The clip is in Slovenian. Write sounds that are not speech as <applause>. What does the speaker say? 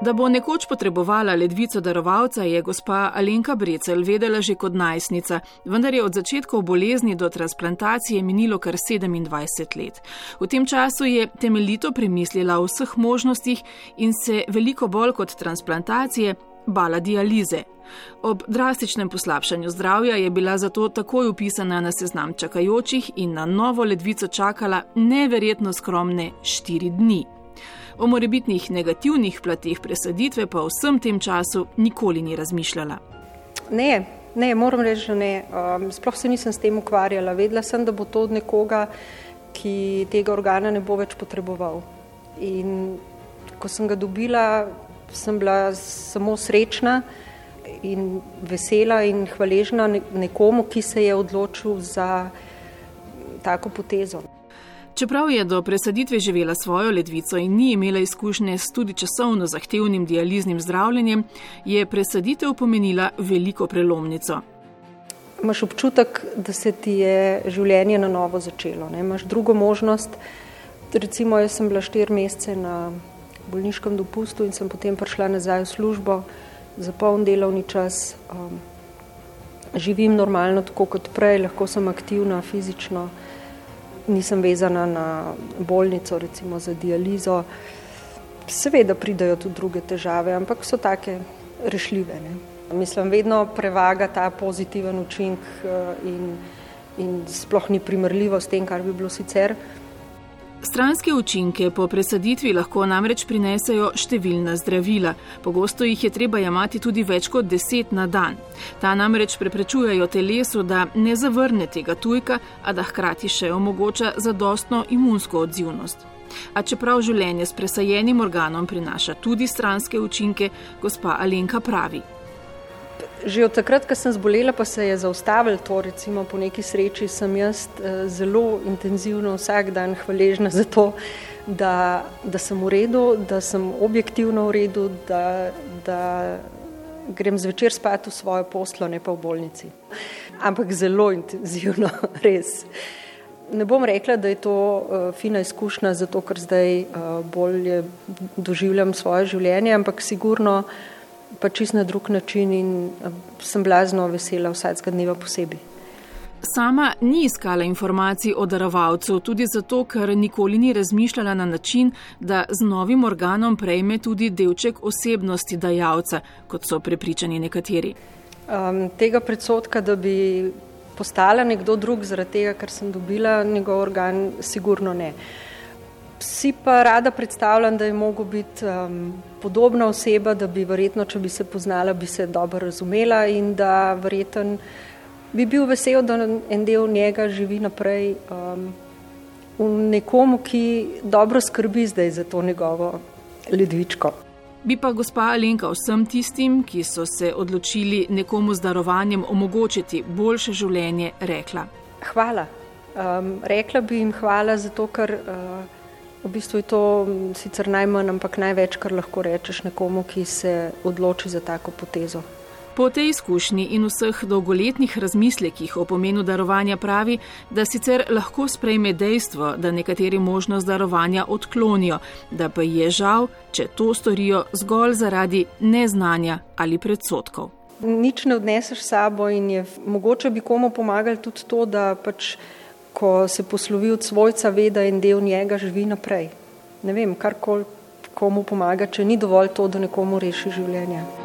Da bo nekoč potrebovala ledvico darovalca, je gospa Alenka Brecel vedela že kot najstnica, vendar je od začetkov bolezni do transplantacije minilo kar 27 let. V tem času je temeljito premislila o vseh možnostih in se veliko bolj kot transplantacije bala dialize. Ob drastičnem poslabšanju zdravja je bila zato takoj upisana na seznam čakajočih in na novo ledvico čakala neverjetno skromne štiri dni. O morebitnih negativnih platih presaditve pa v vsem tem času nikoli ni razmišljala. Ne, ne, moram reči, da ne. Um, sploh se nisem s tem ukvarjala. Vedela sem, da bo to od nekoga, ki tega organa ne bo več potreboval. In ko sem ga dobila, sem bila samo srečna in vesela in hvaležna nekomu, ki se je odločil za tako potezo. Čeprav je do presaditve živela svojo ledvico in ni imela izkušnje s tudi časovno zahtevnim dializnim zdravljenjem, je presaditev pomenila veliko prelomnico. Imáš občutek, da se ti je življenje na novo začelo. Ne? Imáš drugo možnost. Recimo, jaz sem bila štiri mesece na bolniškem dopustu in sem potem prišla nazaj v službo za poln delovni čas. Um, živim normalno, tako kot prej, lahko sem aktivna fizično nisem vezana na bolnico, recimo za dializo. Seveda pridajo tudi druge težave, ampak so take rešljive. Ne. Mislim, vedno prevaga ta pozitiven učinek eh, in, in sploh ni primerljivo s tem, kar bi bilo sicer. Stranske učinke po presaditvi lahko namreč prinesejo številna zdravila. Pogosto jih je treba jemati tudi več kot deset na dan. Ta namreč preprečujejo telesu, da ne zavrne tega tujka, a da hkrati še omogoča zadostno imunsko odzivnost. A čeprav življenje s presajenim organom prinaša tudi stranske učinke, gospa Alenka pravi. Že od takrat, ko sem zbolela, pa se je zaustavil to, recimo po neki sreči sem jaz eh, zelo intenzivno vsak dan hvaležna za to, da, da sem v redu, da sem objektivno v redu, da, da grem zvečer spat v svojo poslo, ne pa v bolnici. Ampak zelo intenzivno, <laughs> res. Ne bom rekla, da je to uh, fina izkušnja, zato ker zdaj uh, bolje doživljam svoje življenje, ampak sigurno pa čist na drug način in eh, sem blazno vesela vsakega dneva posebej. Sama ni iskala informacij o darovalcu, tudi zato, ker nikoli ni razmišljala na način, da z novim organom prejme tudi delček osebnosti dajalca, kot so prepričani nekateri. Um, tega predsotka, da bi postala nekdo drug zaradi tega, ker sem dobila njegov organ, sigurno ne. Uh, si pa rada predstavljam, da je mogo biti um, podobna oseba, da bi verjetno, če bi se poznala, bi se dobro razumela in da verjeten bi bil vesel, da en del njega živi naprej um, v nekomu, ki dobro skrbi zdaj za to njegovo ledvičko. Bi pa gospa Alenka vsem tistim, ki so se odločili nekomu z darovanjem omogočiti boljše življenje, rekla. Hvala. Um, rekla bi jim hvala zato, ker uh, V bistvu je to sicer najmanj, ampak največ, kar lahko rečeš nekomu, ki se odloči za tako potezo. Po tej izkušnji in vseh dolgoletnih razmislekih o pomenu darovanja pravi, da sicer lahko sprejme dejstvo, da nekateri možnost darovanja odklonijo, da pa je žal, če to storijo zgolj zaradi neznanja ali predsotkov. Nič ne odneseš sabo in je mogoče bi komu pomagali tudi to, da pač ko se poslovi od svojca, ve, da en del njega živi naprej. Ne vem, kar koli komu pomaga, če ni dovolj to, da nekomu reši življenje.